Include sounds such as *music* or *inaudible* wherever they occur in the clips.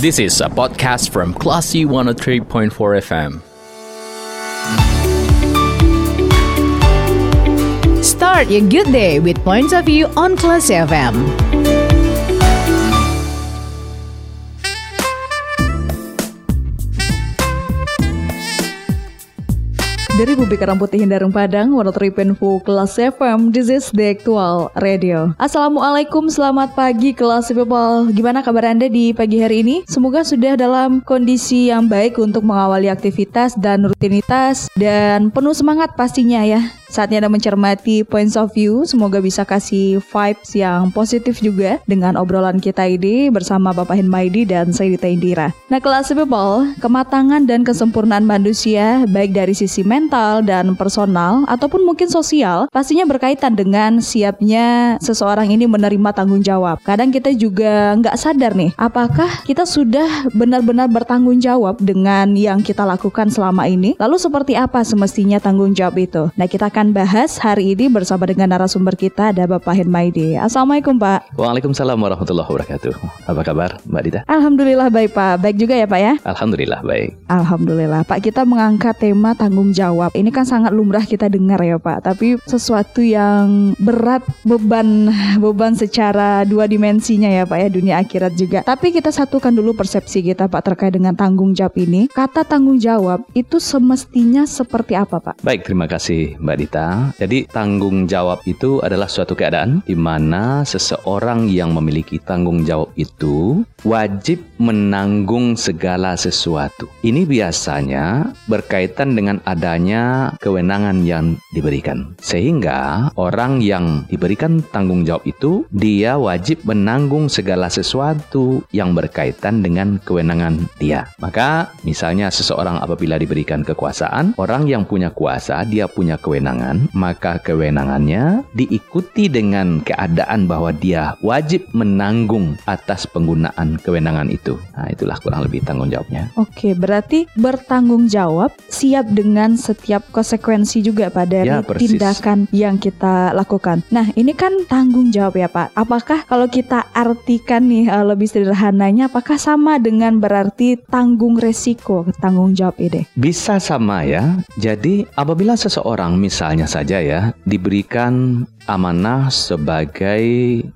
This is a podcast from Classy 103.4 FM. Start your good day with points of view on Classy FM. Dari Bumi Kerang Putih Hindarung Padang, 103.4 Kelas FM, this is the actual radio. Assalamualaikum, selamat pagi kelas people. Gimana kabar Anda di pagi hari ini? Semoga sudah dalam kondisi yang baik untuk mengawali aktivitas dan rutinitas dan penuh semangat pastinya ya. Saatnya Anda mencermati points of view, semoga bisa kasih vibes yang positif juga dengan obrolan kita ini bersama Bapak Hinmaidi dan saya Indira. Nah, kelas people, kematangan dan kesempurnaan manusia baik dari sisi mental dan personal ataupun mungkin sosial pastinya berkaitan dengan siapnya seseorang ini menerima tanggung jawab. Kadang kita juga nggak sadar nih, apakah kita sudah benar-benar bertanggung jawab dengan yang kita lakukan selama ini? Lalu seperti apa semestinya tanggung jawab itu? Nah, kita akan bahas hari ini bersama dengan narasumber kita ada Bapak Hinmaidi. Assalamualaikum Pak. Waalaikumsalam warahmatullahi wabarakatuh. Apa kabar Mbak Dita? Alhamdulillah baik Pak. Baik juga ya Pak ya? Alhamdulillah baik. Alhamdulillah Pak. Kita mengangkat tema tanggung jawab. Ini kan sangat lumrah kita dengar ya Pak. Tapi sesuatu yang berat beban beban secara dua dimensinya ya Pak ya dunia akhirat juga. Tapi kita satukan dulu persepsi kita Pak terkait dengan tanggung jawab ini. Kata tanggung jawab itu semestinya seperti apa Pak? Baik, terima kasih Mbak Dita. Jadi tanggung jawab itu adalah suatu keadaan di mana seseorang yang memiliki tanggung jawab itu wajib menanggung segala sesuatu. Ini biasanya berkaitan dengan adanya kewenangan yang diberikan. Sehingga orang yang diberikan tanggung jawab itu dia wajib menanggung segala sesuatu yang berkaitan dengan kewenangan dia. Maka misalnya seseorang apabila diberikan kekuasaan, orang yang punya kuasa dia punya kewenangan, maka kewenangannya diikuti dengan keadaan bahwa dia wajib menanggung atas penggunaan kewenangan itu. Nah, itulah kurang lebih tanggung jawabnya. Oke, berarti bertanggung jawab siap dengan setiap konsekuensi juga Pak dari Ya, persis. tindakan yang kita lakukan. Nah, ini kan tanggung jawab ya Pak. Apakah kalau kita artikan nih eh, lebih sederhananya apakah sama dengan berarti tanggung resiko tanggung jawab ini? Bisa sama ya. Jadi apabila seseorang misalnya saja ya diberikan amanah sebagai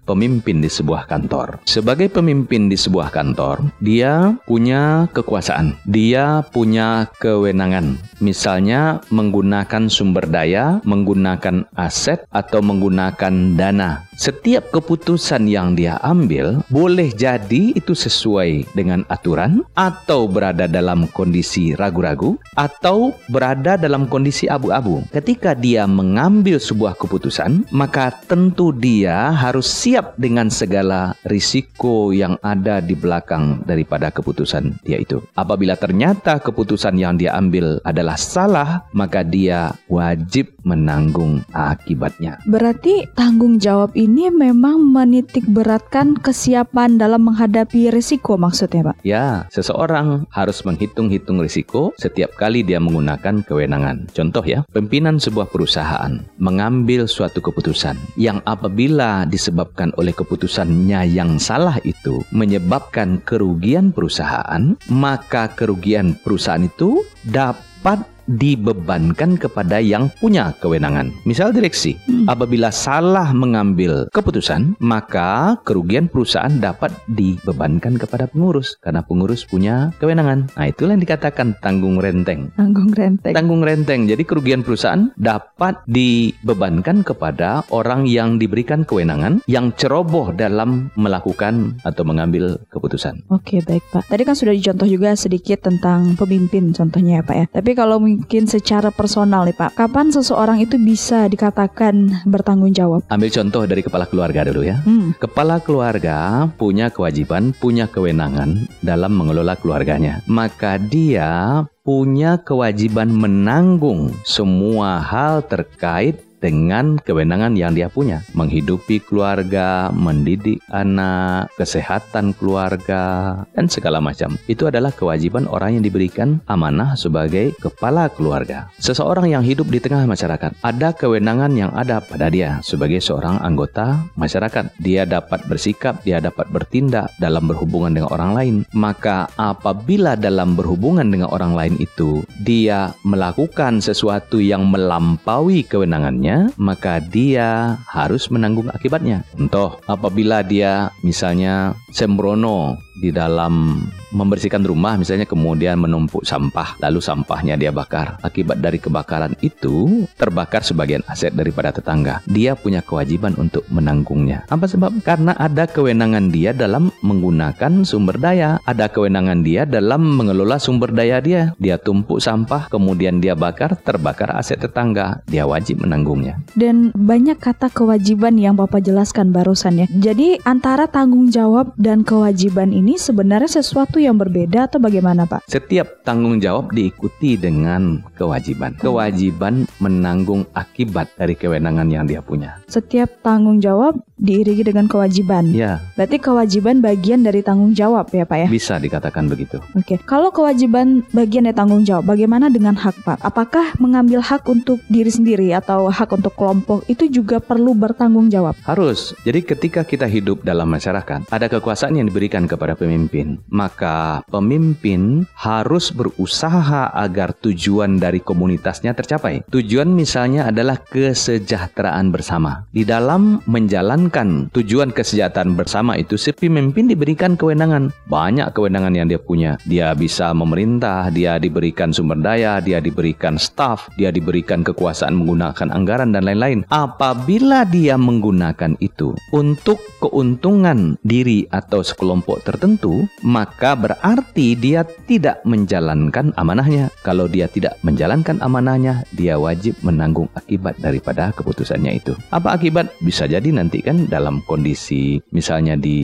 pemimpin di sebuah kantor. Sebagai pemimpin di sebuah kantor, dia punya kekuasaan, dia punya kewenangan. Misalnya menggunakan sumber daya, menggunakan aset atau menggunakan dana. Setiap keputusan yang dia ambil boleh jadi itu sesuai dengan aturan atau berada dalam kondisi ragu-ragu atau berada dalam kondisi abu-abu. Ketika dia mengambil sebuah keputusan, maka tentu dia harus siap dengan segala risiko yang ada di belakang daripada keputusan dia itu. Apabila ternyata keputusan yang dia ambil adalah salah, maka dia wajib menanggung akibatnya. Berarti tanggung jawab ini memang menitik beratkan kesiapan dalam menghadapi risiko maksudnya Pak. Ya, seseorang harus menghitung-hitung risiko setiap kali dia menggunakan kewenangan. Contoh ya, pimpinan sebuah perusahaan mengambil suatu keputusan yang apabila disebabkan oleh keputusannya yang salah itu menyebabkan kerugian perusahaan, maka kerugian perusahaan itu dapat dibebankan kepada yang punya kewenangan. Misal direksi, apabila salah mengambil keputusan, maka kerugian perusahaan dapat dibebankan kepada pengurus karena pengurus punya kewenangan. Nah, itulah yang dikatakan tanggung renteng. Tanggung renteng. Tanggung renteng. Jadi kerugian perusahaan dapat dibebankan kepada orang yang diberikan kewenangan yang ceroboh dalam melakukan atau mengambil keputusan. Oke baik Pak. Tadi kan sudah dicontoh juga sedikit tentang pemimpin contohnya ya Pak ya. Tapi kalau mungkin secara personal nih Pak, kapan seseorang itu bisa dikatakan bertanggung jawab? Ambil contoh dari kepala keluarga dulu ya. Hmm. Kepala keluarga punya kewajiban, punya kewenangan dalam mengelola keluarganya. Maka dia punya kewajiban menanggung semua hal terkait dengan kewenangan yang dia punya, menghidupi keluarga, mendidik anak, kesehatan keluarga, dan segala macam. Itu adalah kewajiban orang yang diberikan amanah sebagai kepala keluarga. Seseorang yang hidup di tengah masyarakat, ada kewenangan yang ada pada dia sebagai seorang anggota masyarakat. Dia dapat bersikap, dia dapat bertindak dalam berhubungan dengan orang lain. Maka apabila dalam berhubungan dengan orang lain itu dia melakukan sesuatu yang melampaui kewenangannya, maka dia harus menanggung akibatnya. Contoh, apabila dia misalnya sembrono di dalam membersihkan rumah misalnya kemudian menumpuk sampah lalu sampahnya dia bakar. Akibat dari kebakaran itu terbakar sebagian aset daripada tetangga. Dia punya kewajiban untuk menanggungnya. Apa sebab? Karena ada kewenangan dia dalam menggunakan sumber daya. Ada kewenangan dia dalam mengelola sumber daya dia. Dia tumpuk sampah kemudian dia bakar terbakar aset tetangga. Dia wajib menanggungnya. Dan banyak kata kewajiban yang Bapak jelaskan barusan ya. Jadi antara tanggung jawab dan kewajiban ini sebenarnya sesuatu yang berbeda atau bagaimana Pak? Setiap tanggung jawab diikuti dengan kewajiban. Kewajiban menanggung akibat dari kewenangan yang dia punya. Setiap tanggung jawab diiringi dengan kewajiban. Ya. Berarti kewajiban bagian dari tanggung jawab ya Pak ya? Bisa dikatakan begitu. Oke. Kalau kewajiban bagian dari tanggung jawab, bagaimana dengan hak Pak? Apakah mengambil hak untuk diri sendiri atau hak untuk kelompok itu juga perlu bertanggung jawab? Harus. Jadi ketika kita hidup dalam masyarakat, ada kekuasaan yang diberikan kepada pemimpin. Maka pemimpin harus berusaha agar tujuan dari komunitasnya tercapai. Tujuan misalnya adalah kesejahteraan bersama. Di dalam menjalankan tujuan kesejahteraan bersama itu, si pemimpin diberikan kewenangan. Banyak kewenangan yang dia punya. Dia bisa memerintah, dia diberikan sumber daya, dia diberikan staff, dia diberikan kekuasaan menggunakan anggaran dan lain-lain. Apabila dia menggunakan itu untuk keuntungan diri atau sekelompok tertentu, maka berarti dia tidak menjalankan amanahnya. Kalau dia tidak menjalankan amanahnya, dia wajib menanggung akibat daripada keputusannya itu. Apa akibat? Bisa jadi nanti kan dalam kondisi misalnya di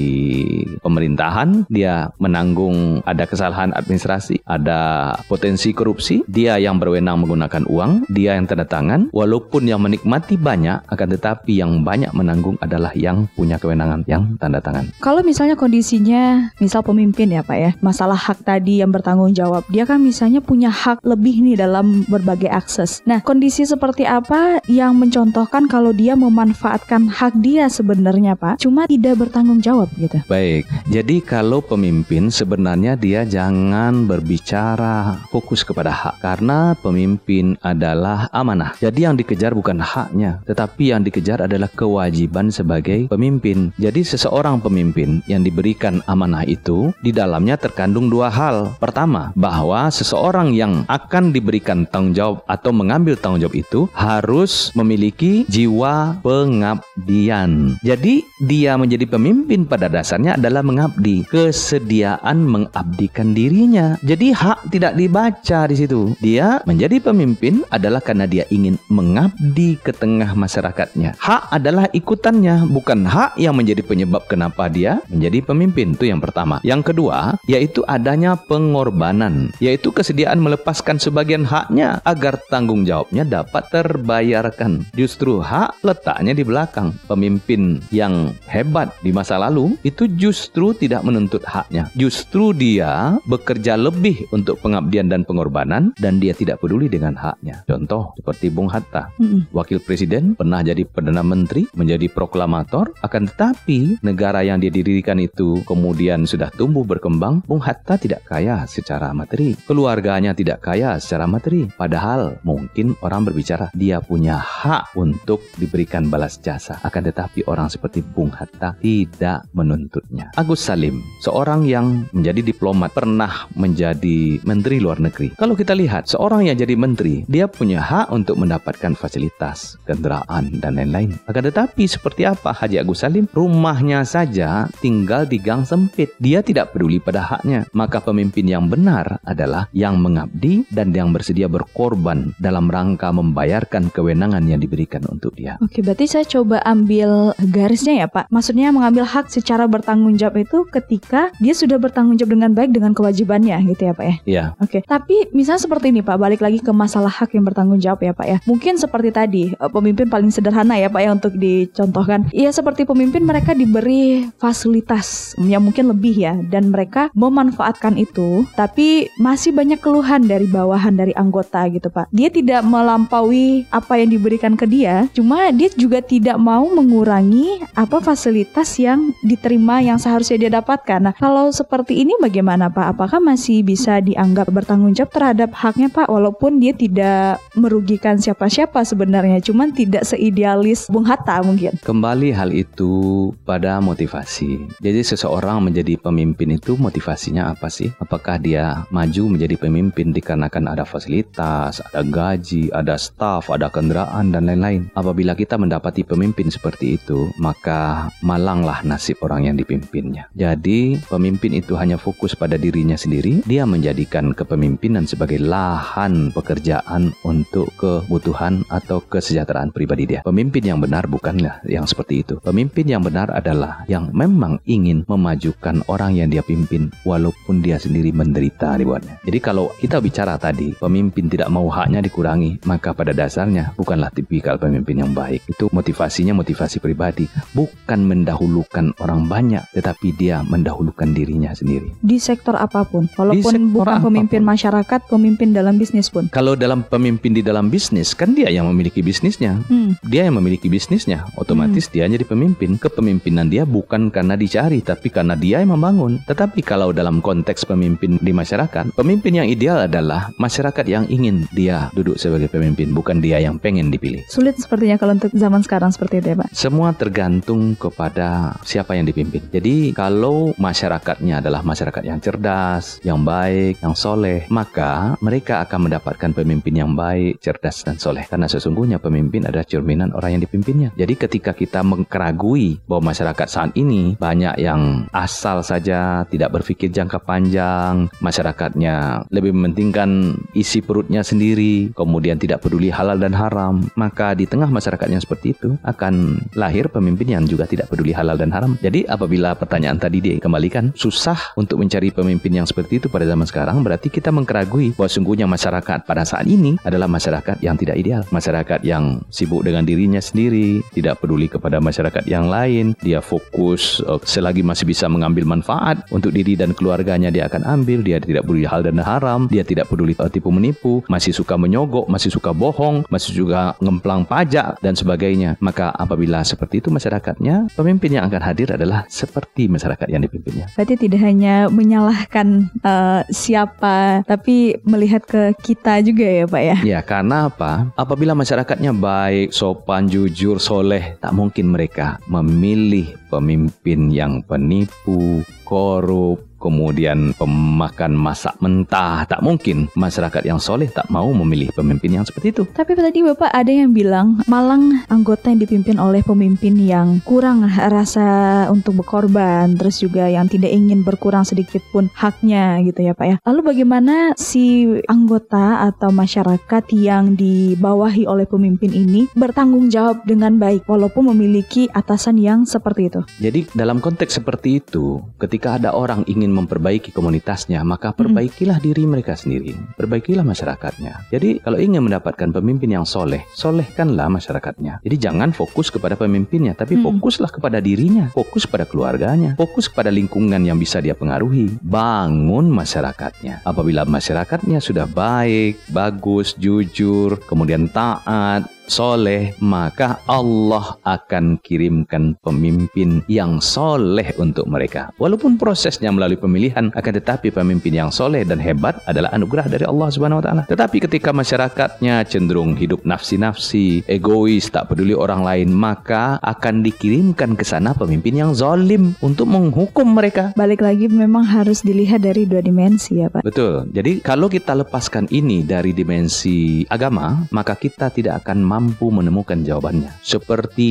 pemerintahan, dia menanggung ada kesalahan administrasi, ada potensi korupsi, dia yang berwenang menggunakan uang, dia yang tanda tangan, walaupun yang menikmati banyak, akan tetapi yang banyak menanggung adalah yang punya kewenangan yang tanda tangan. Kalau misalnya kondisinya, misal pemimpin ya Pak ya, masalah hak tadi yang bertanggung jawab, dia kan misalnya punya hak lebih nih dalam berbagai akses. Nah, kondisi seperti apa yang mencontohkan kalau dia memanfaatkan hak dia sebenarnya Pak, cuma tidak bertanggung jawab gitu? Baik, jadi kalau pemimpin sebenarnya dia jangan berbicara fokus kepada hak karena pemimpin adalah amanah. Jadi yang dikejar bukan haknya, tetapi yang dikejar adalah kewajiban sebagai pemimpin. Jadi seseorang pemimpin yang diberikan amanah itu di dalamnya terkandung dua hal. Pertama, bahwa seseorang yang akan diberikan tanggung jawab atau mengambil tanggung jawab itu harus memiliki jiwa pengabdian. Jadi dia menjadi pemimpin pada dasarnya adalah mengabdi, kesediaan mengabdikan dirinya. Jadi hak tidak dibaca di situ. Dia menjadi pemimpin adalah karena dia ingin mengabdi ke tengah masyarakatnya. Hak adalah ikutannya, bukan hak yang menjadi penyebab kenapa dia menjadi pemimpin. Itu yang pertama. Yang kedua, yaitu adanya pengorbanan, yaitu kesediaan melepaskan sebagian haknya agar tanggung jawabnya dapat terbayarkan. Justru hak letaknya di belakang. Pemimpin yang hebat di masa lalu itu justru tidak menuntut haknya. Justru dia bekerja lebih untuk pengabdian dan pengorbanan dan dia tidak peduli dengan haknya. Contoh seperti Bung Hatta, wakil presiden pernah jadi perdana menteri, menjadi proklamator, akan tetapi negara yang dia dirikan itu kemudian sudah tumbuh berkembang, Bung Hatta tidak kaya secara materi, keluarganya tidak kaya secara materi. Padahal mungkin orang berbicara dia punya hak untuk diberikan balas jasa, akan tetapi orang seperti Bung Hatta tidak menuntutnya. Agus Salim, seorang yang menjadi diplomat, pernah menjadi menteri luar negeri. Kalau kita lihat seorang yang jadi menteri, dia punya hak untuk mendapatkan fasilitas, kendaraan dan lain-lain. Akan tetapi seperti apa Haji Agus Salim? Rumahnya saja tinggal di gang sempit. Dia tidak peduli pada haknya. Maka pemimpin yang benar adalah yang mengabdi dan yang bersedia berkorban dalam rangka membayarkan kewenangan yang diberikan untuk dia. Oke, berarti saya coba ambil garisnya ya Pak. Maksudnya mengambil hak secara bertanggung jawab itu ketika dia sudah bertanggung jawab dengan baik dengan kewajibannya gitu ya Pak ya. Iya. Oke, tapi misalnya seperti ini Pak, balik lagi ke masalah hak yang bertanggung jawab ya Pak ya. Mungkin seperti tadi, eh, pemimpin paling sederhana ya Pak ya untuk dicontohkan. Iya seperti pemimpin mereka diberi fasilitas yang mungkin lebih ya dan mereka memanfaatkan itu, tapi masih banyak keluhan dari bawahan dari anggota gitu Pak. Dia tidak melampaui apa yang diberikan ke dia, cuma dia juga tidak mau mengurangi apa fasilitas yang diterima yang seharusnya dia dapatkan. Nah, kalau seperti ini bagaimana Pak? Apakah masih bisa dianggap bertanggung jawab terhadap haknya Pak walaupun dia tidak merugikan siapa-siapa sebenarnya, cuman tidak seidealis Bung Hatta mungkin. Kembali hal itu pada motivasi. Jadi seseorang menjadi pemimpin itu motivasinya apa sih? Apakah dia maju menjadi pemimpin dikarenakan ada fasilitas, ada gaji, ada staf, ada kendaraan dan lain-lain? Apabila kita mendapati pemimpin seperti itu, maka malanglah nasib orang yang dipimpinnya. Jadi pemimpin itu hanya fokus pada dirinya sendiri, dia menjadikan kepemimpinan sebagai lahan pekerjaan untuk kebutuhan atau kesejahteraan pribadi dia. Pemimpin yang benar bukanlah yang seperti itu. Pemimpin yang benar adalah yang memang ingin memajukan orang yang dia pimpin walaupun dia sendiri menderita dibuatnya. Jadi kalau kita bicara tadi pemimpin tidak mau haknya dikurangi, maka pada dasarnya bukanlah tipikal pemimpin yang baik. Itu motivasinya motivasi pribadi, bukan mendahulukan orang banyak, tetapi dia mendahulukan dirinya sendiri. Di sektor apa pun, walaupun sektor bukan apa pun. pemimpin masyarakat, pemimpin dalam bisnis pun. Kalau dalam pemimpin di dalam bisnis, kan dia yang memiliki bisnisnya. Hmm. Dia yang memiliki bisnisnya, otomatis dia jadi pemimpin. Kepemimpinan dia bukan karena dicari, tapi karena dia yang membangun. Tetapi kalau dalam konteks pemimpin di masyarakat, pemimpin yang ideal adalah masyarakat yang ingin dia duduk sebagai pemimpin, bukan dia yang pengen dipilih. Sulit sepertinya kalau untuk zaman sekarang seperti itu ya Pak. Semua tergantung kepada siapa yang dipimpin. Jadi kalau masyarakatnya adalah masyarakat yang cerdas, yang baik, yang soleh, maka mereka akan mendapatkan pemimpin yang baik, cerdas, dan soleh. Karena sesungguhnya pemimpin adalah cerminan orang yang dipimpinnya. Jadi ketika kita mengkeragui bahwa masyarakat saat ini banyak yang asal saja, tidak berpikir jangka panjang, masyarakatnya lebih mementingkan isi perutnya sendiri, kemudian tidak peduli halal dan haram, maka di tengah masyarakat yang seperti itu akan lahir pemimpin yang juga tidak peduli halal dan haram. Jadi apabila pertanyaan tadi dikembalikan, susah untuk mencari pemimpin yang seperti itu pada zaman sekarang, berarti kita mengkeragui bahwa sungguhnya masyarakat pada saat ini adalah masyarakat yang tidak ideal. Masyarakat yang sibuk dengan dirinya sendiri, tidak peduli kepada masyarakat yang lain, dia fokus eh, selagi masih bisa mengambil manfaat untuk diri dan keluarganya dia akan ambil, dia tidak peduli hal dan haram, dia tidak peduli eh, tipu menipu, masih suka menyogok, masih suka bohong, masih juga ngemplang pajak dan sebagainya. Maka apabila seperti itu masyarakatnya, pemimpin yang akan hadir adalah seperti masyarakat yang dipimpinnya. Berarti tidak hanya menyalahkan eh, siapa, tapi melihat ke kita juga ya Pak ya. Ya, karena apa? Apabila masyarakatnya baik, sopan, jujur, soleh, tak mungkin mereka memilih pemimpin yang penipu, korup, kemudian pemakan masak mentah. Tak mungkin masyarakat yang soleh tak mau memilih pemimpin yang seperti itu. Tapi tadi Bapak ada yang bilang Malang anggota yang dipimpin oleh pemimpin yang kurang rasa untuk berkorban, terus juga yang tidak ingin berkurang sedikit pun haknya gitu ya Pak ya. Lalu bagaimana si anggota atau masyarakat yang dibawahi oleh pemimpin ini bertanggung jawab dengan baik walaupun memiliki atasan yang seperti itu? Jadi dalam konteks seperti itu, ketika ada orang ingin memperbaiki komunitasnya, maka perbaikilah diri mereka sendiri, perbaikilah masyarakatnya. Jadi kalau ingin mendapatkan pemimpin yang soleh, solehkanlah masyarakatnya. Jadi jangan fokus kepada pemimpinnya, tapi Hmm. fokuslah kepada dirinya, fokus pada keluarganya, fokus kepada lingkungan yang bisa dia pengaruhi. Bangun masyarakatnya. Apabila masyarakatnya sudah baik, bagus, jujur, kemudian taat, soleh, maka Allah akan kirimkan pemimpin yang soleh untuk mereka. Walaupun prosesnya melalui pemilihan, akan tetapi pemimpin yang soleh dan hebat adalah anugerah dari Allah Subhanahu Wa Taala. Tetapi ketika masyarakatnya cenderung hidup nafsi-nafsi, egois, tak peduli orang lain, maka akan dikirimkan ke sana pemimpin yang zalim untuk menghukum mereka. Balik lagi memang harus dilihat dari dua dimensi ya Pak. Betul. Jadi kalau kita lepaskan ini dari dimensi agama, maka kita tidak akan mampu menemukan jawabannya. Seperti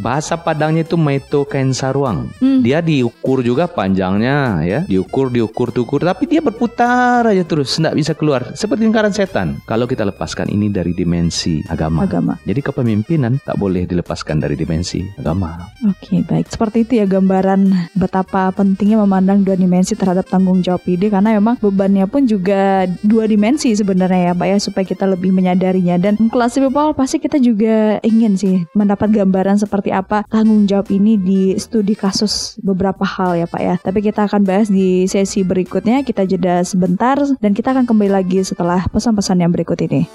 bahasa Padangnya itu meto kain saruang. Hmm. Dia diukur juga panjangnya ya, diukur diukur diukur tapi dia berputar aja terus, tidak bisa keluar. Seperti lingkaran setan. Kalau kita lepaskan ini dari dimensi agama. Agama. Jadi kepemimpinan tak boleh dilepaskan dari dimensi agama. Oke, baik. Seperti itu ya gambaran betapa pentingnya memandang dua dimensi terhadap tanggung jawab ide karena memang bebannya pun juga dua dimensi sebenarnya ya, Pak ya, supaya kita lebih menyadarinya dan kelas people pasti kita juga ingin sih mendapat gambaran seperti apa tanggung jawab ini di studi kasus beberapa hal ya Pak ya. Tapi kita akan bahas di sesi berikutnya. Kita jeda sebentar dan kita akan kembali lagi setelah pesan-pesan yang berikut ini.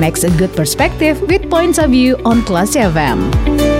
Makes a good perspective with points of view on Classy FM.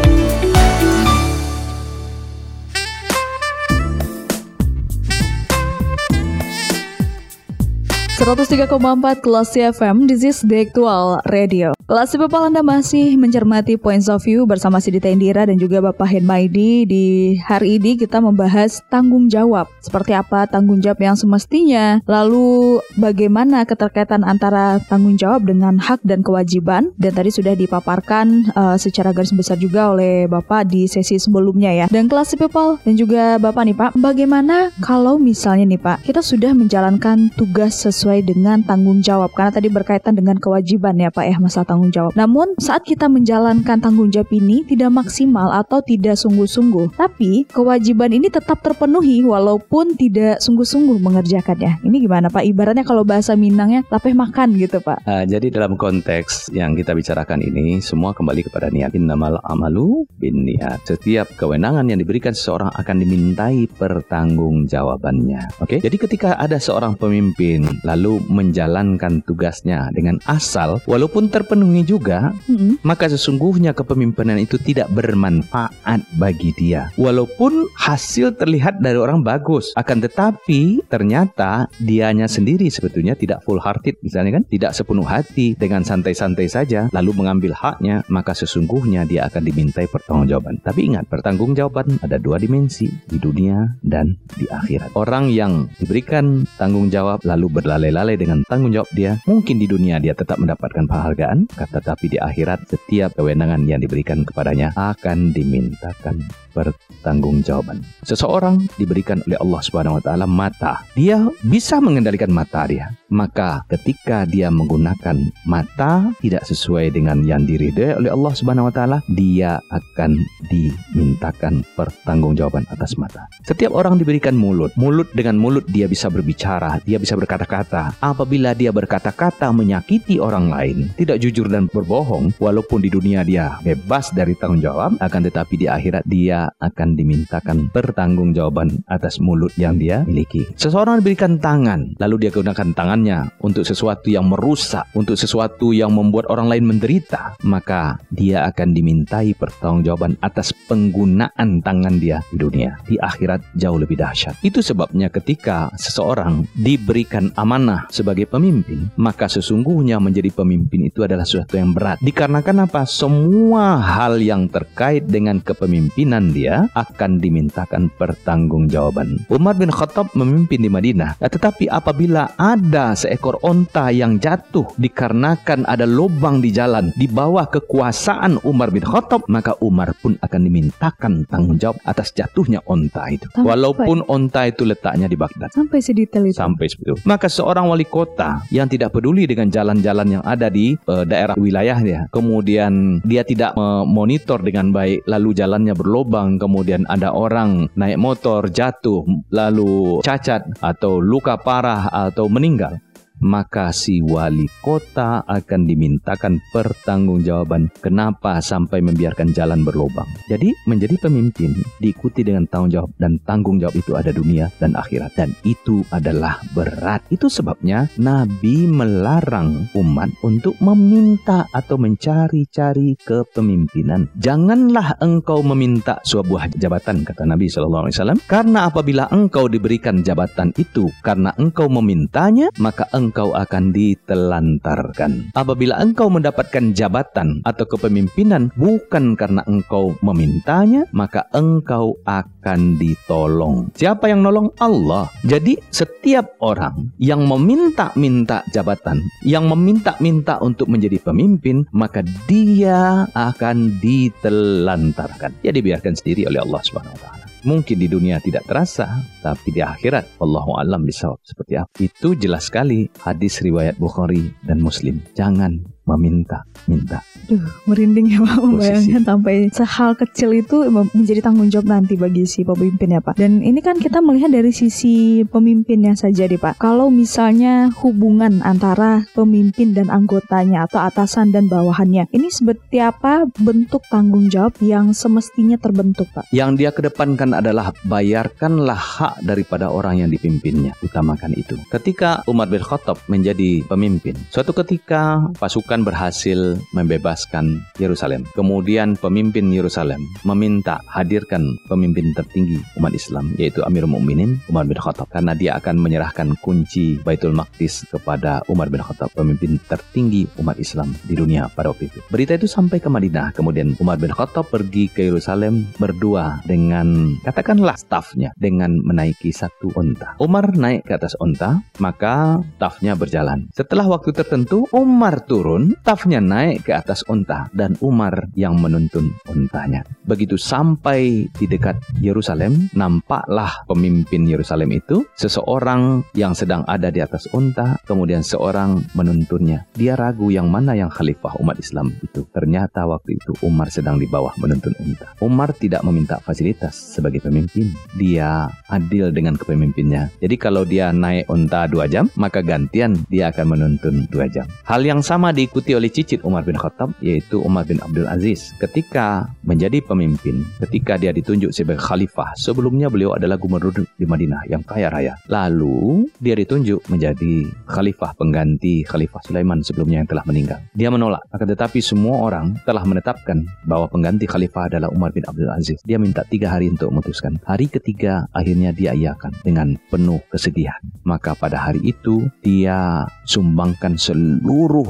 103,4 Kelas FM, this is the actual radio. Kelas People Anda masih mencermati Points of View bersama Sidita Indira dan juga Bapak Henmaidi. Di hari ini kita membahas tanggung jawab. Seperti apa tanggung jawab yang semestinya, lalu bagaimana keterkaitan antara tanggung jawab dengan hak dan kewajiban. Dan tadi sudah dipaparkan uh, secara garis besar juga oleh Bapak di sesi sebelumnya ya. Dan Kelas People dan juga Bapak nih Pak, bagaimana kalau misalnya nih Pak, kita sudah menjalankan tugas sesuai sesuai dengan tanggung jawab karena tadi berkaitan dengan kewajiban ya Pak ya masalah tanggung jawab. Namun saat kita menjalankan tanggung jawab ini tidak maksimal atau tidak sungguh-sungguh, tapi kewajiban ini tetap terpenuhi walaupun tidak sungguh-sungguh mengerjakannya. Ini gimana Pak? Ibaratnya kalau bahasa Minangnya lapeh makan gitu Pak. Uh, jadi dalam konteks yang kita bicarakan ini semua kembali kepada niat. Innamal amalu bin niat. Setiap kewenangan yang diberikan seseorang akan dimintai pertanggungjawabannya. Oke. Okay? Jadi ketika ada seorang pemimpin lalu lalu menjalankan tugasnya dengan asal, walaupun terpenuhi juga, mm-hmm. maka sesungguhnya kepemimpinan itu tidak bermanfaat bagi dia. Walaupun hasil terlihat dari orang bagus, akan tetapi ternyata dianya sendiri sebetulnya tidak full hearted, misalnya kan, tidak sepenuh hati dengan santai-santai saja, lalu mengambil haknya, maka sesungguhnya dia akan dimintai pertanggungjawaban. Tapi ingat, pertanggungjawaban ada dua dimensi di dunia dan di akhirat. Orang yang diberikan tanggung jawab lalu berlalai berlalai-lalai dengan tanggung jawab dia, mungkin di dunia dia tetap mendapatkan penghargaan, tetapi di akhirat setiap kewenangan yang diberikan kepadanya akan dimintakan pertanggungjawaban. Seseorang diberikan oleh Allah Subhanahu wa taala mata. Dia bisa mengendalikan mata dia. Maka ketika dia menggunakan mata tidak sesuai dengan yang diridhoi oleh Allah Subhanahu wa taala, dia akan dimintakan pertanggungjawaban atas mata. Setiap orang diberikan mulut. Mulut dengan mulut dia bisa berbicara, dia bisa berkata-kata. Apabila dia berkata-kata menyakiti orang lain, tidak jujur dan berbohong, walaupun di dunia dia bebas dari tanggung jawab, akan tetapi di akhirat dia akan dimintakan pertanggungjawaban atas mulut yang dia miliki. Seseorang diberikan tangan, lalu dia gunakan tangannya untuk sesuatu yang merusak, untuk sesuatu yang membuat orang lain menderita, maka dia akan dimintai pertanggungjawaban atas penggunaan tangan dia di dunia. Di akhirat jauh lebih dahsyat. Itu sebabnya ketika seseorang diberikan amanah sebagai pemimpin, maka sesungguhnya menjadi pemimpin itu adalah sesuatu yang berat. Dikarenakan apa? Semua hal yang terkait dengan kepemimpinan dia akan dimintakan pertanggungjawaban. Umar bin Khattab memimpin di Madinah, tetapi apabila ada seekor onta yang jatuh dikarenakan ada lubang di jalan di bawah kekuasaan Umar bin Khattab, maka Umar pun akan dimintakan tanggung jawab atas jatuhnya onta itu. Sampai. Walaupun onta itu letaknya di Baghdad. Sampai sedetail itu. Sampai seperti itu. Maka seorang wali kota yang tidak peduli dengan jalan-jalan yang ada di uh, daerah wilayahnya, kemudian dia tidak memonitor dengan baik, lalu jalannya berlobang kemudian ada orang naik motor jatuh lalu cacat atau luka parah atau meninggal maka si wali kota akan dimintakan pertanggungjawaban kenapa sampai membiarkan jalan berlobang. Jadi menjadi pemimpin diikuti dengan tanggung jawab dan tanggung jawab itu ada dunia dan akhirat dan itu adalah berat. Itu sebabnya Nabi melarang umat untuk meminta atau mencari-cari kepemimpinan. Janganlah engkau meminta sebuah jabatan kata Nabi SAW karena apabila engkau diberikan jabatan itu karena engkau memintanya maka engkau engkau akan ditelantarkan. Apabila engkau mendapatkan jabatan atau kepemimpinan bukan karena engkau memintanya, maka engkau akan ditolong. Siapa yang nolong? Allah. Jadi setiap orang yang meminta-minta jabatan, yang meminta-minta untuk menjadi pemimpin, maka dia akan ditelantarkan. Ya dibiarkan sendiri oleh Allah Subhanahu wa. Mungkin di dunia tidak terasa, tapi di akhirat Allahu alam bisawab seperti apa. Itu jelas sekali hadis riwayat Bukhari dan Muslim. Jangan meminta-minta. Duh, merinding ya Pak membayangkan sampai sehal kecil itu menjadi tanggung jawab nanti bagi si pemimpin ya Pak. Dan ini kan kita melihat dari sisi pemimpinnya saja deh Pak. Kalau misalnya hubungan antara pemimpin dan anggotanya atau atasan dan bawahannya, ini seperti apa bentuk tanggung jawab yang semestinya terbentuk Pak? Yang dia kedepankan adalah bayarkanlah hak daripada orang yang dipimpinnya. Utamakan itu. Ketika Umar bin Khattab menjadi pemimpin, suatu ketika pasukan berhasil membebas membebaskan Yerusalem. Kemudian pemimpin Yerusalem meminta hadirkan pemimpin tertinggi umat Islam yaitu Amirul Mukminin Umar bin Khattab karena dia akan menyerahkan kunci Baitul Maqdis kepada Umar bin Khattab pemimpin tertinggi umat Islam di dunia pada waktu itu. Berita itu sampai ke Madinah. Kemudian Umar bin Khattab pergi ke Yerusalem berdua dengan katakanlah stafnya dengan menaiki satu unta. Umar naik ke atas unta, maka stafnya berjalan. Setelah waktu tertentu Umar turun, stafnya naik ke atas unta dan Umar yang menuntun untanya. Begitu sampai di dekat Yerusalem, nampaklah pemimpin Yerusalem itu seseorang yang sedang ada di atas unta, kemudian seorang menuntunnya. Dia ragu yang mana yang khalifah umat Islam itu. Ternyata waktu itu Umar sedang di bawah menuntun unta. Umar tidak meminta fasilitas sebagai pemimpin. Dia adil dengan kepemimpinnya. Jadi kalau dia naik unta dua jam, maka gantian dia akan menuntun dua jam. Hal yang sama diikuti oleh cicit Umar bin Khattab yaitu Umar bin Abdul Aziz. Ketika menjadi pemimpin, ketika dia ditunjuk sebagai khalifah, sebelumnya beliau adalah gubernur di Madinah yang kaya raya. Lalu dia ditunjuk menjadi khalifah pengganti Khalifah Sulaiman sebelumnya yang telah meninggal. Dia menolak, akan tetapi semua orang telah menetapkan bahwa pengganti khalifah adalah Umar bin Abdul Aziz. Dia minta tiga hari untuk memutuskan. Hari ketiga akhirnya dia iakan dengan penuh kesedihan. Maka pada hari itu dia sumbangkan seluruh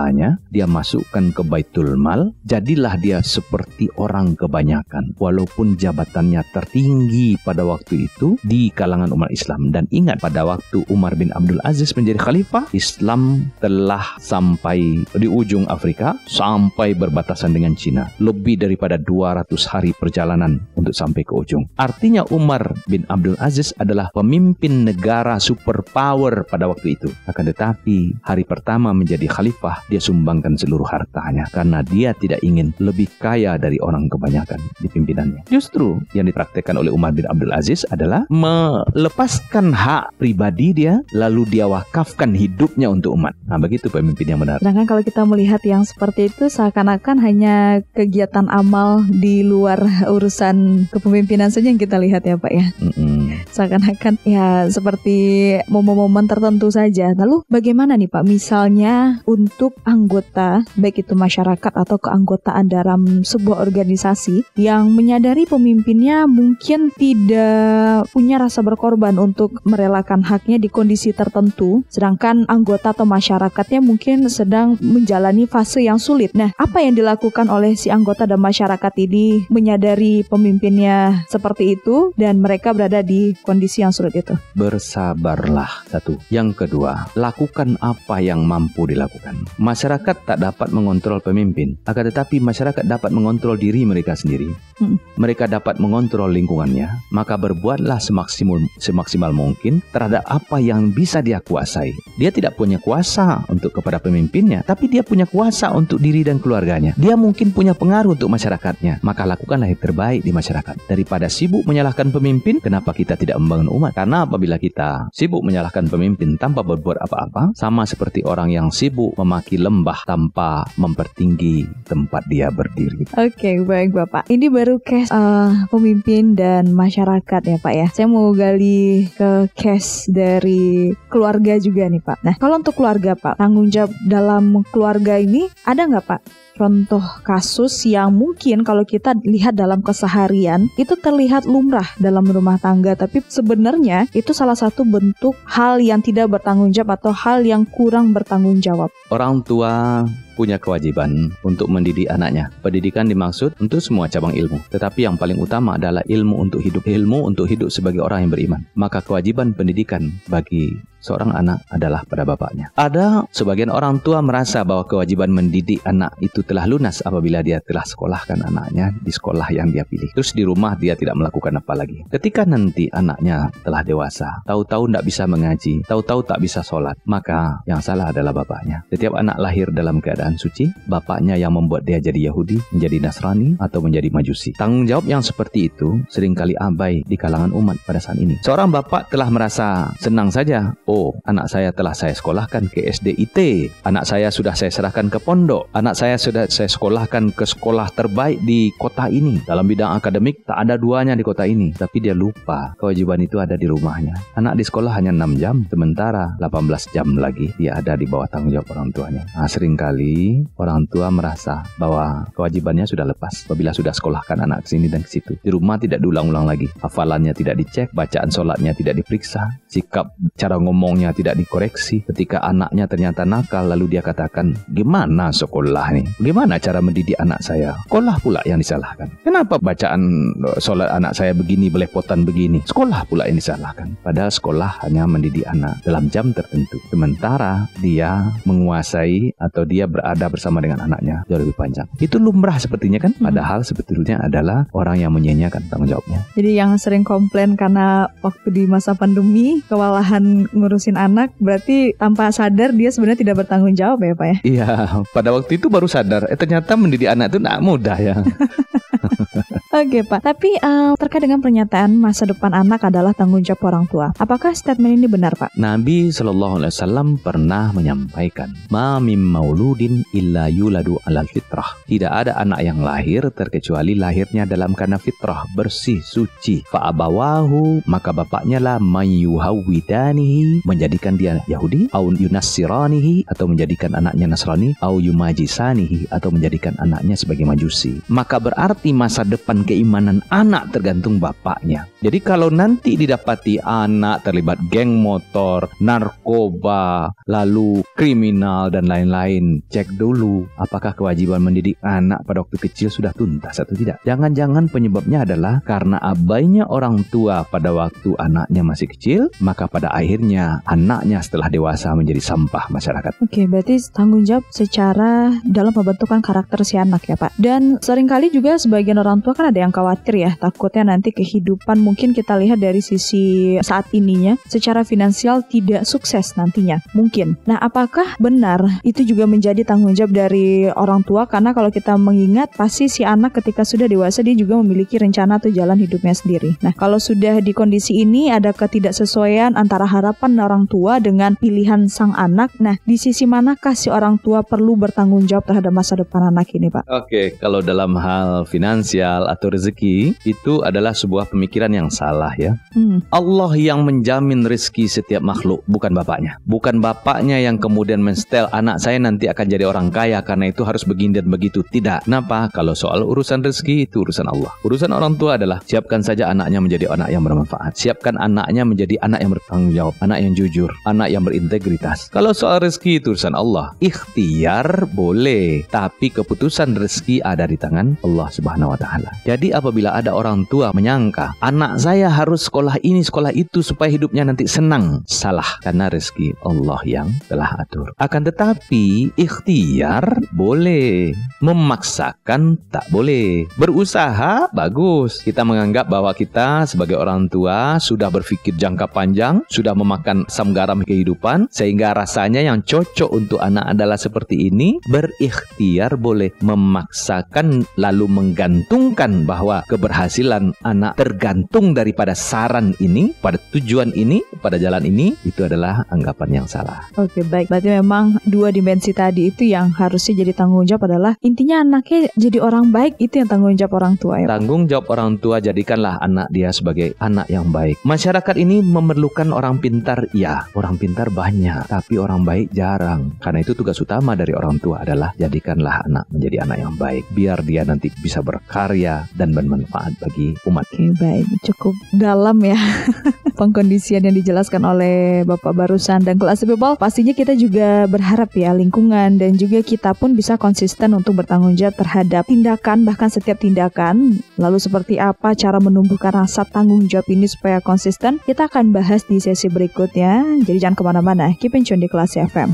hartanya, dia masukkan ke Baitul Mal, jadilah dia seperti orang kebanyakan. Walaupun jabatannya tertinggi pada waktu itu di kalangan umat Islam. Dan ingat pada waktu Umar bin Abdul Aziz menjadi khalifah, Islam telah sampai di ujung Afrika, sampai berbatasan dengan Cina. Lebih daripada 200 hari perjalanan untuk sampai ke ujung. Artinya Umar bin Abdul Aziz adalah pemimpin negara superpower pada waktu itu. Akan tetapi hari pertama menjadi khalifah, dia sumbangkan seluruh hartanya karena dia tidak ingin lebih kaya dari orang kebanyakan di pimpinannya. Justru yang dipraktekkan oleh Umar bin Abdul Aziz adalah melepaskan hak pribadi dia lalu dia wakafkan hidupnya untuk umat. Nah, begitu pemimpin yang benar. Sedangkan kalau kita melihat yang seperti itu seakan-akan hanya kegiatan amal di luar urusan kepemimpinan saja yang kita lihat ya Pak ya. Mm-mm. Seakan-akan ya seperti momen-momen tertentu saja. Lalu bagaimana nih Pak misalnya untuk anggota baik itu masyarakat atau keanggotaan dalam sebuah organisasi yang menyadari pemimpinnya mungkin tidak punya rasa berkorban untuk merelakan haknya di kondisi tertentu, sedangkan anggota atau masyarakatnya mungkin sedang menjalani fase yang sulit. Nah, apa yang dilakukan oleh si anggota dan masyarakat ini menyadari pemimpinnya seperti itu dan mereka berada di kondisi yang sulit itu? Bersabarlah satu. Yang kedua, lakukan apa yang mampu dilakukan. Masyarakat tak dapat mengontrol pemimpin, akan tetapi masyarakat dapat mengontrol diri mereka sendiri. Hmm. Mereka dapat mengontrol lingkungannya, maka berbuatlah semaksimal semaksimal mungkin terhadap apa yang bisa dia kuasai. Dia tidak punya kuasa untuk kepada pemimpinnya, tapi dia punya kuasa untuk diri dan keluarganya. Dia mungkin punya pengaruh untuk masyarakatnya, maka lakukanlah yang terbaik di masyarakat. Daripada sibuk menyalahkan pemimpin, kenapa kita tidak membangun umat? Karena apabila kita sibuk menyalahkan pemimpin tanpa berbuat apa-apa, sama seperti orang yang sibuk memaki lembah tanpa mem mempertinggi tempat dia berdiri. Oke, baik Bapak. Ini baru case uh, pemimpin dan masyarakat ya Pak ya. Saya mau gali ke case dari keluarga juga nih Pak. Nah, kalau untuk keluarga Pak, tanggung jawab dalam keluarga ini ada nggak Pak? Contoh kasus yang mungkin kalau kita lihat dalam keseharian itu terlihat lumrah dalam rumah tangga tapi sebenarnya itu salah satu bentuk hal yang tidak bertanggung jawab atau hal yang kurang bertanggung jawab. Orang tua punya kewajiban untuk mendidik anaknya. Pendidikan dimaksud untuk semua cabang ilmu, tetapi yang paling utama adalah ilmu untuk hidup. Ilmu untuk hidup sebagai orang yang beriman. Maka kewajiban pendidikan bagi seorang anak adalah pada bapaknya. Ada sebagian orang tua merasa bahwa kewajiban mendidik anak itu telah lunas apabila dia telah sekolahkan anaknya di sekolah yang dia pilih. Terus di rumah dia tidak melakukan apa lagi. Ketika nanti anaknya telah dewasa, tahu-tahu tidak bisa mengaji, tahu-tahu tak bisa sholat, maka yang salah adalah bapaknya. Setiap anak lahir dalam keadaan suci, bapaknya yang membuat dia jadi Yahudi, menjadi Nasrani, atau menjadi Majusi. Tanggung jawab yang seperti itu sering kali abai di kalangan umat pada saat ini. Seorang bapak telah merasa senang saja, oh anak saya telah saya sekolahkan ke SDIT, anak saya sudah saya serahkan ke pondok, anak saya sudah saya sekolahkan ke sekolah terbaik di kota ini. Dalam bidang akademik tak ada duanya di kota ini, tapi dia lupa kewajiban itu ada di rumahnya. Anak di sekolah hanya 6 jam, sementara 18 jam lagi dia ada di bawah tanggung jawab orang tuanya. Nah, sering kali orang tua merasa bahwa kewajibannya sudah lepas apabila sudah sekolahkan anak ke sini dan ke situ. Di rumah tidak diulang-ulang lagi. Hafalannya tidak dicek, bacaan sholatnya tidak diperiksa, sikap cara ngomongnya tidak dikoreksi. Ketika anaknya ternyata nakal lalu dia katakan, "Gimana sekolah nih? Gimana cara mendidik anak saya?" Sekolah pula yang disalahkan. Kenapa bacaan eh, sholat anak saya begini, belepotan begini? Sekolah pula yang disalahkan. Padahal sekolah hanya mendidik anak dalam jam tertentu. Sementara dia menguasai atau dia berada ada bersama dengan anaknya jauh lebih panjang. Itu lumrah sepertinya kan, hmm. padahal sebetulnya adalah orang yang menyanyiakan tanggung jawabnya. Jadi yang sering komplain karena waktu di masa pandemi kewalahan ngurusin anak, berarti tanpa sadar dia sebenarnya tidak bertanggung jawab ya Pak ya? Iya, pada waktu itu baru sadar, eh ternyata mendidik anak itu tidak mudah ya. *laughs* Oke Pak, tapi um, terkait dengan pernyataan masa depan anak adalah tanggung jawab orang tua. Apakah statement ini benar Pak? Nabi Shallallahu Alaihi Wasallam pernah menyampaikan, "Ma mim mauludin illa yuladu alal fitrah." Tidak ada anak yang lahir terkecuali lahirnya dalam karena fitrah bersih suci. Fa'abawahu maka bapaknya lah mayuhawidanihi menjadikan dia Yahudi, au yunassiranihi atau menjadikan anaknya Nasrani, au yumajisanihi atau menjadikan anaknya sebagai majusi. Maka berarti masa depan keimanan anak tergantung bapaknya. Jadi kalau nanti didapati anak terlibat geng motor, narkoba, lalu kriminal dan lain-lain, cek dulu apakah kewajiban mendidik anak pada waktu kecil sudah tuntas atau tidak. Jangan-jangan penyebabnya adalah karena abainya orang tua pada waktu anaknya masih kecil, maka pada akhirnya anaknya setelah dewasa menjadi sampah masyarakat. Oke, berarti tanggung jawab secara dalam pembentukan karakter si anak ya Pak. Dan sering kali juga sebagian orang tua kan ada yang khawatir ya, takutnya nanti kehidupan mungkin kita lihat dari sisi saat ininya secara finansial tidak sukses nantinya. Mungkin. Nah, apakah benar itu juga menjadi tanggung jawab dari orang tua karena kalau kita mengingat pasti si anak ketika sudah dewasa dia juga memiliki rencana atau jalan hidupnya sendiri. Nah, kalau sudah di kondisi ini ada ketidaksesuaian antara harapan orang tua dengan pilihan sang anak. Nah, di sisi manakah si orang tua perlu bertanggung jawab terhadap masa depan anak ini, Pak? Oke, kalau dalam hal finansial atau rezeki itu adalah sebuah pemikiran yang salah ya. Hmm. Allah yang menjamin rezeki setiap makhluk, bukan bapaknya. Bukan bapaknya yang kemudian menstel anak saya nanti akan jadi orang kaya karena itu harus begini dan begitu. Tidak. Kenapa? Kalau soal urusan rezeki itu urusan Allah. Urusan orang tua adalah siapkan saja anaknya menjadi anak yang bermanfaat. Siapkan anaknya menjadi anak yang bertanggung jawab, anak yang jujur, anak yang berintegritas. Kalau soal rezeki itu urusan Allah. Ikhtiar boleh, tapi keputusan rezeki ada di tangan Allah Subhanahu wa taala. Jadi apabila ada orang tua menyangka anak saya harus sekolah ini sekolah itu supaya hidupnya nanti senang, salah karena rezeki Allah yang telah atur. Akan tetapi ikhtiar boleh, memaksakan tak boleh. Berusaha bagus. Kita menganggap bahwa kita sebagai orang tua sudah berpikir jangka panjang, sudah memakan asam garam kehidupan sehingga rasanya yang cocok untuk anak adalah seperti ini. Berikhtiar boleh, memaksakan lalu menggantungkan bahwa keberhasilan anak tergantung daripada saran ini, pada tujuan ini, pada jalan ini, itu adalah anggapan yang salah. Oke baik, berarti memang dua dimensi tadi itu yang harusnya jadi tanggung jawab adalah intinya anaknya jadi orang baik itu yang tanggung jawab orang tua ya. Tanggung jawab orang tua jadikanlah anak dia sebagai anak yang baik. Masyarakat ini memerlukan orang pintar, ya. Orang pintar banyak, tapi orang baik jarang. Karena itu tugas utama dari orang tua adalah jadikanlah anak menjadi anak yang baik. Biar dia nanti bisa berkarya dan bermanfaat bagi umat. Oke baik, cukup dalam ya *laughs* pengkondisian yang dijelaskan oleh Bapak barusan dan kelas people. Pastinya kita juga berharap ya lingkungan dan juga kita pun bisa konsisten untuk bertanggung jawab terhadap tindakan bahkan setiap tindakan. Lalu seperti apa cara menumbuhkan rasa tanggung jawab ini supaya konsisten? Kita akan bahas di sesi berikutnya. Jadi jangan ke mana-mana. Keep in tune di kelas FM.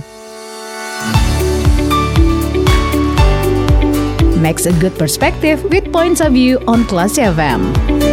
Makes a good perspective with points of view on Classy FM.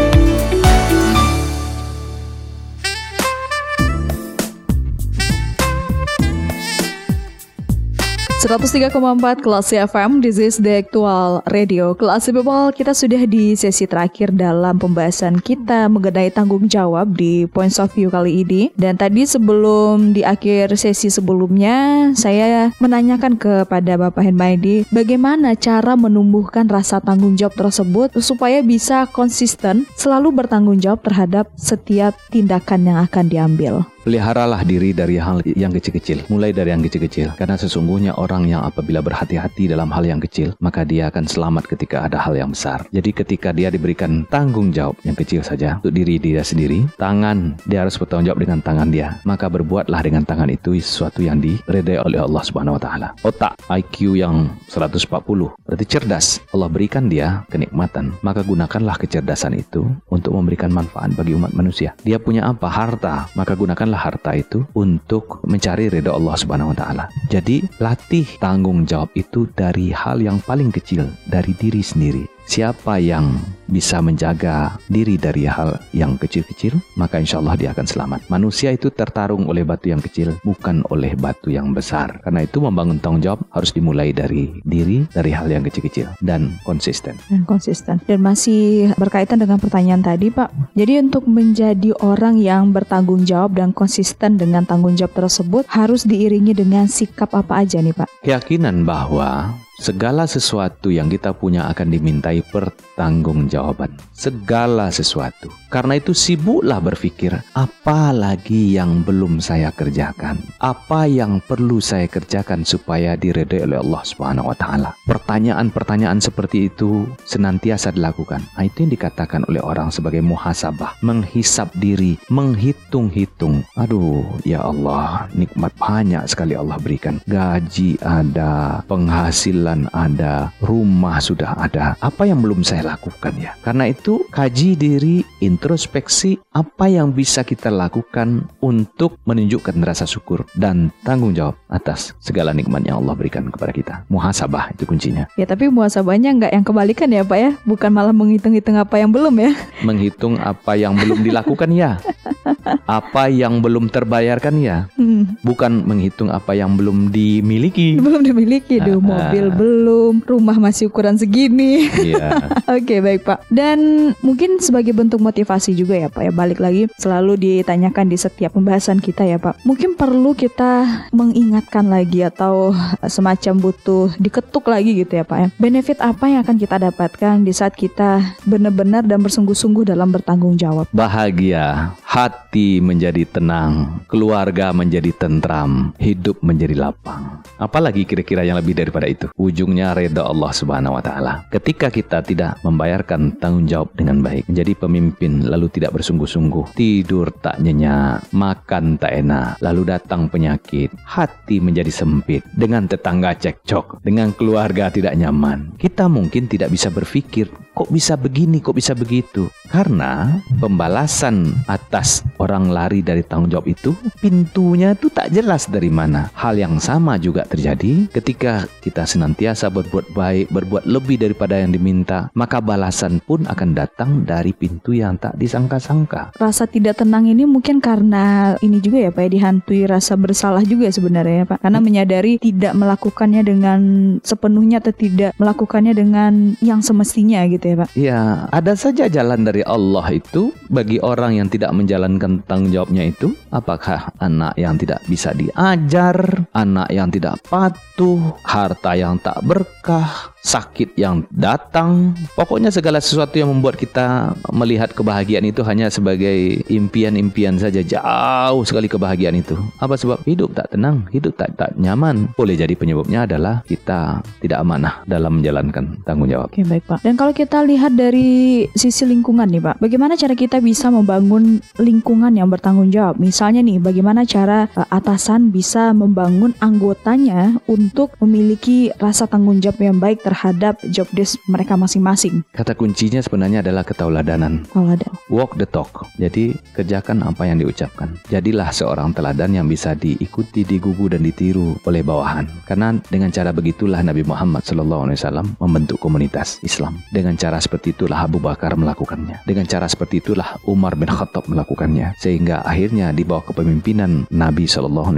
103,4 kelas FM This is the actual radio Kelas people kita sudah di sesi terakhir dalam pembahasan kita mengenai tanggung jawab di points of view kali ini. Dan tadi sebelum di akhir sesi sebelumnya Saya menanyakan kepada Bapak Henmaidi Bagaimana cara menumbuhkan rasa tanggung jawab tersebut Supaya bisa konsisten selalu bertanggung jawab terhadap setiap tindakan yang akan diambil Peliharalah diri dari hal yang kecil-kecil, mulai dari yang kecil-kecil. Karena sesungguhnya orang yang apabila berhati-hati dalam hal yang kecil, maka dia akan selamat ketika ada hal yang besar. Jadi ketika dia diberikan tanggung jawab yang kecil saja untuk diri dia sendiri, tangan dia harus bertanggung jawab dengan tangan dia. Maka berbuatlah dengan tangan itu sesuatu yang diredai oleh Allah Subhanahu wa taala. Otak IQ yang 140 berarti cerdas. Allah berikan dia kenikmatan, maka gunakanlah kecerdasan itu untuk memberikan manfaat bagi umat manusia. Dia punya apa? Harta, maka gunakanlah harta itu untuk mencari ridha Allah Subhanahu wa taala. Jadi, latih tanggung jawab itu dari hal yang paling kecil, dari diri sendiri. Siapa yang bisa menjaga diri dari hal yang kecil-kecil, maka insya Allah dia akan selamat. Manusia itu tertarung oleh batu yang kecil, bukan oleh batu yang besar. Karena itu membangun tanggung jawab harus dimulai dari diri, dari hal yang kecil-kecil, dan konsisten. dan konsisten. Dan masih berkaitan dengan pertanyaan tadi, Pak. Jadi untuk menjadi orang yang bertanggung jawab dan konsisten dengan tanggung jawab tersebut harus diiringi dengan sikap apa aja nih, Pak? Keyakinan bahwa segala sesuatu yang kita punya akan dimintai pertanggungjawaban. Segala sesuatu. Karena itu sibuklah berpikir, apa lagi yang belum saya kerjakan? Apa yang perlu saya kerjakan supaya diredai oleh Allah Subhanahu wa taala? Pertanyaan-pertanyaan seperti itu senantiasa dilakukan. Nah, itu yang dikatakan oleh orang sebagai muhasabah, menghisap diri, menghitung-hitung. Aduh, ya Allah, nikmat banyak sekali Allah berikan. Gaji ada, penghasilan ada, rumah sudah ada. Apa yang belum saya lakukan ya? Karena itu kaji diri, introspeksi apa yang bisa kita lakukan untuk menunjukkan rasa syukur dan tanggung jawab atas segala nikmat yang Allah berikan kepada kita. Muhasabah itu kuncinya. Ya tapi muasabahnya nggak yang kebalikan ya Pak ya, bukan malah menghitung-hitung apa yang belum ya. Menghitung apa yang belum dilakukan ya. Apa yang belum terbayarkan ya. Hmm, Bukan menghitung apa yang belum dimiliki. belum dimiliki, Duh, Ah. mobil belum, rumah masih ukuran segini. Iya. *laughs* Oke baik Pak. Dan mungkin sebagai bentuk motivasi juga ya Pak ya balik lagi selalu ditanyakan di setiap pembahasan kita ya Pak. Mungkin perlu kita mengingatkan lagi atau semacam butuh diketuk lagi gitu ya Pak ya. Benefit apa yang akan kita dapatkan di saat kita benar-benar dan bersungguh-sungguh dalam bertanggung jawab. Bahagia, hati menjadi tenang, keluarga menjadi tentram, hidup menjadi lapang. Apalagi kira-kira yang lebih daripada itu? Ujungnya reda Allah Subhanahu wa taala. Ketika kita tidak membayarkan tanggung jawab dengan baik, menjadi pemimpin lalu tidak bersungguh-sungguh, tidur tak nyenyak, makan tak enak, lalu datang penyakit, hati menjadi sempit, dengan tetangga cekcok, dengan keluarga tidak nyaman. Kita mungkin tidak bisa berpikir, kok bisa begini, kok bisa begitu? Karena pembalasan atas orang lari dari tanggung jawab itu pintunya itu tak jelas dari mana. Hal yang sama juga terjadi ketika kita senantiasa berbuat baik, berbuat lebih daripada yang diminta, maka balasan pun akan datang dari pintu yang tak disangka-sangka. Rasa tidak tenang ini mungkin karena ini juga ya Pak ya dihantui rasa bersalah juga sebenarnya ya Pak. Karena menyadari tidak melakukannya dengan sepenuhnya atau tidak melakukannya dengan yang semestinya gitu gitu ya Pak? Ya, ada saja jalan dari Allah itu bagi orang yang tidak menjalankan tanggung jawabnya itu. Apakah anak yang tidak bisa diajar, anak yang tidak patuh, harta yang tak berkah, sakit yang datang. Pokoknya segala sesuatu yang membuat kita melihat kebahagiaan itu hanya sebagai impian-impian saja. Jauh sekali kebahagiaan itu. Apa sebab hidup tak tenang, hidup tak tak nyaman. Boleh jadi penyebabnya adalah kita tidak amanah dalam menjalankan tanggung jawab. Oke baik Pak. Dan kalau kita lihat dari sisi lingkungan nih Pak, bagaimana cara kita bisa membangun lingkungan yang bertanggung jawab? Misalnya nih, bagaimana cara uh, atasan bisa membangun anggotanya untuk memiliki rasa tanggung jawab yang baik terhadap job desk mereka masing-masing? Kata kuncinya sebenarnya adalah ketauladanan. Ada. Walk the talk. Jadi kerjakan apa yang diucapkan. Jadilah seorang teladan yang bisa diikuti, digugu dan ditiru oleh bawahan. Karena dengan cara begitulah Nabi Muhammad SAW membentuk komunitas Islam. Dengan cara seperti itulah Abu Bakar melakukannya. Dengan cara seperti itulah Umar bin Khattab melakukannya. Sehingga akhirnya di bawah kepemimpinan Nabi SAW,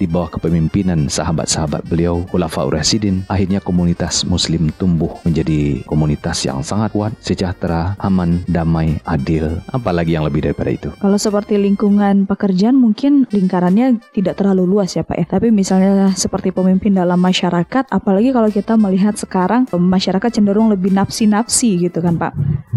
di bawah kepemimpinan sahabat-sahabat beliau, Khulafaur Rasidin, akhirnya komunitas Muslim tumbuh menjadi komunitas yang sangat kuat, sejahtera, aman, damai, adil. Apalagi yang lebih daripada itu. Kalau seperti lingkungan pekerjaan mungkin lingkarannya tidak terlalu luas ya Pak ya. Tapi misalnya seperti pemimpin dalam masyarakat, apalagi kalau kita melihat sekarang masyarakat cenderung lebih nafsi-nafsi gitu kan Pak.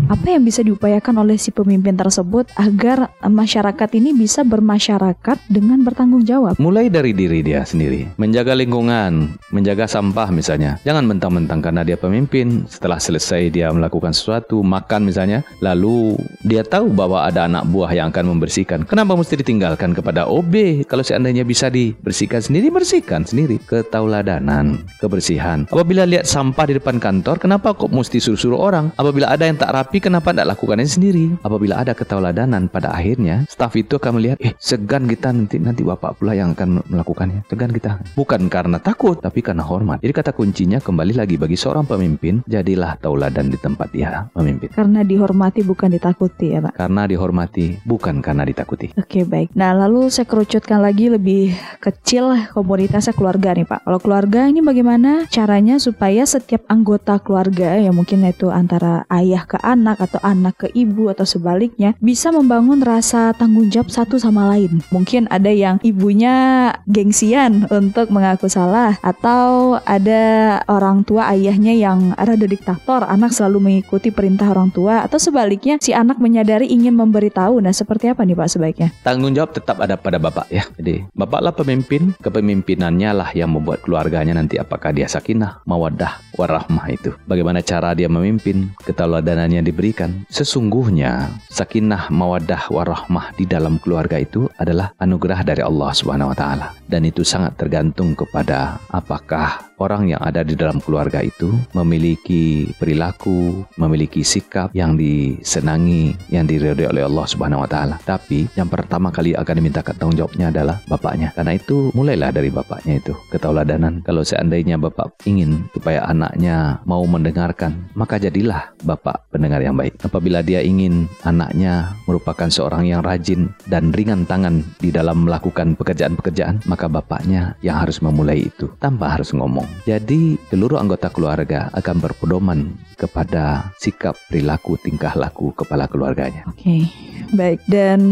Apa yang bisa diupayakan oleh si pemimpin tersebut agar masyarakat ini bisa bermasyarakat dengan bertanggung jawab? Mulai dari diri dia sendiri, menjaga lingkungan, menjaga sampah misalnya. Jangan mentang-mentang karena dia pemimpin, setelah selesai dia melakukan sesuatu, makan misalnya, lalu dia tahu bahwa ada anak buah yang akan membersihkan. Kenapa mesti ditinggalkan kepada OB? Kalau seandainya bisa dibersihkan sendiri, bersihkan sendiri. Ketauladanan, kebersihan. Apabila lihat sampah di depan kantor, kenapa kok mesti suruh-suruh orang? Apabila ada yang tak rapi, kenapa tidak lakukannya sendiri? Apabila ada ketauladanan, pada akhirnya staf itu akan melihat, eh segan kita nanti nanti bapak pula yang akan melakukannya. Segan kita. Bukan karena takut, tapi karena hormat. Jadi kata kuncinya kembali lagi bagi seorang pemimpin, jadilah tauladan di tempat dia memimpin. Karena dihormati bukan ditakuti ya Pak. Karena dihormati, bukan karena ditakuti. Oke baik. Nah lalu saya kerucutkan lagi lebih kecil komunitasnya keluarga nih Pak. Kalau keluarga ini bagaimana caranya supaya setiap anggota keluarga ya mungkin itu antara ayah ke anak atau anak ke ibu atau sebaliknya bisa membangun rasa tanggung jawab satu sama lain. Mungkin ada yang ibunya gengsian untuk mengaku salah atau ada orang tua ayahnya yang rada diktator, anak selalu mengikuti perintah orang tua atau sebaliknya si anak menyadari ingin memberitahu. Nah seperti apa nih Pak sebaiknya? Tanggung jawab tetap ada pada bapak ya. Jadi bapaklah pemimpin, kepemimpinannya lah yang membuat keluarganya nanti apakah dia sakinah, mawaddah, warahmah itu. Bagaimana cara dia memimpin, keteladanan yang diberikan. Sesungguhnya sakinah, mawaddah, warahmah di dalam keluarga itu adalah anugerah dari Allah Subhanahu wa taala dan itu sangat tergantung kepada apakah orang yang ada di dalam keluarga itu memiliki perilaku, memiliki sikap yang disenangi, yang diridhoi oleh Allah Subhanahu wa taala. Tapi yang pertama kali akan dimintakan tanggung jawabnya adalah bapaknya. Karena itu mulailah dari bapaknya itu ketauladanan. Kalau seandainya bapak ingin supaya anaknya mau mendengarkan, maka jadilah bapak pendengar yang baik. Apabila dia ingin anaknya merupakan seorang yang rajin dan ringan tangan di dalam melakukan pekerjaan-pekerjaan, maka bapaknya yang harus memulai itu tanpa harus ngomong. Jadi seluruh anggota keluarga akan berpedoman kepada sikap, perilaku, tingkah laku kepala keluarganya. Oke, baik. Dan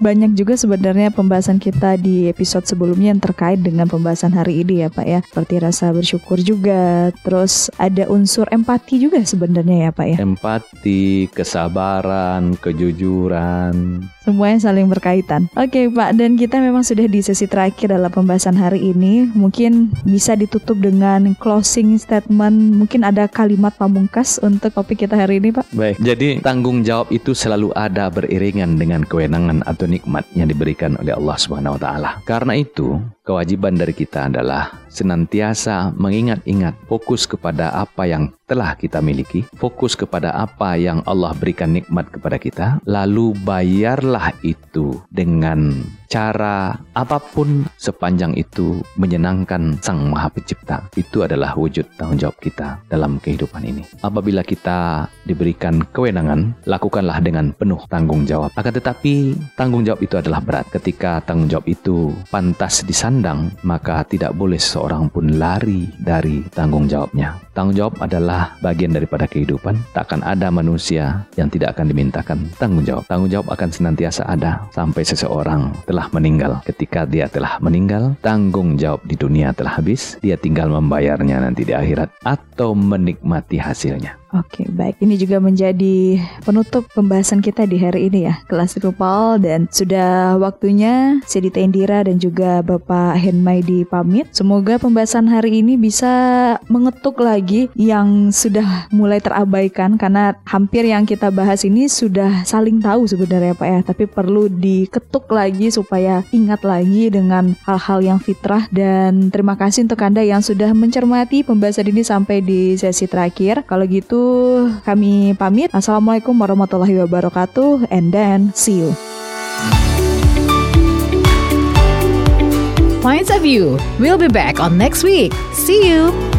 banyak juga sebenarnya pembahasan kita di episode sebelumnya yang terkait dengan pembahasan hari ini ya Pak ya. Seperti rasa bersyukur juga, terus ada unsur empati juga sebenarnya ya Pak ya. Empati, kesabaran, kejujuran. Semuanya saling berkaitan. Oke Pak, dan kita memang sudah di sesi terakhir dalam pembahasan hari ini. Mungkin bisa ditutup dengan closing statement. Mungkin ada kalimat pamungkas untuk topik kita hari ini Pak. Baik, jadi tanggung jawab itu selalu ada beriringan dengan kewenangan atau nikmat yang diberikan oleh Allah taala. Karena itu, kewajiban dari kita adalah senantiasa mengingat-ingat fokus kepada apa yang telah kita miliki, fokus kepada apa yang Allah berikan nikmat kepada kita, lalu bayarlah itu dengan cara apa pun sepanjang itu menyenangkan Sang Maha Pencipta. Itu adalah wujud tanggung jawab kita dalam kehidupan ini. Apabila kita diberikan kewenangan, lakukanlah dengan penuh tanggung jawab. Akan tetapi tanggung jawab itu adalah berat. Ketika tanggung jawab itu pantas di kandang, maka tidak boleh seorang pun lari dari tanggung jawabnya. Tanggung jawab adalah bagian daripada kehidupan. Takkan ada manusia yang tidak akan dimintakan tanggung jawab. Tanggung jawab akan senantiasa ada sampai seseorang telah meninggal. Ketika dia telah meninggal, tanggung jawab di dunia telah habis. Dia tinggal membayarnya nanti di akhirat atau menikmati hasilnya. Oke, baik. Ini juga menjadi penutup pembahasan kita di hari ini ya, kelas Rupal dan sudah waktunya Sedita Indira dan juga Bapak Henmaidi pamit. Semoga pembahasan hari ini bisa mengetuk lagi yang sudah mulai terabaikan karena hampir yang kita bahas ini sudah saling tahu sebenarnya Pak ya, tapi perlu diketuk lagi supaya ingat lagi dengan hal-hal yang fitrah dan terima kasih untuk Anda yang sudah mencermati pembahasan ini sampai di sesi terakhir. Kalau gitu kami pamit. Assalamualaikum warahmatullahi wabarakatuh and then see you. Points of View. We'll be back on next week. See you.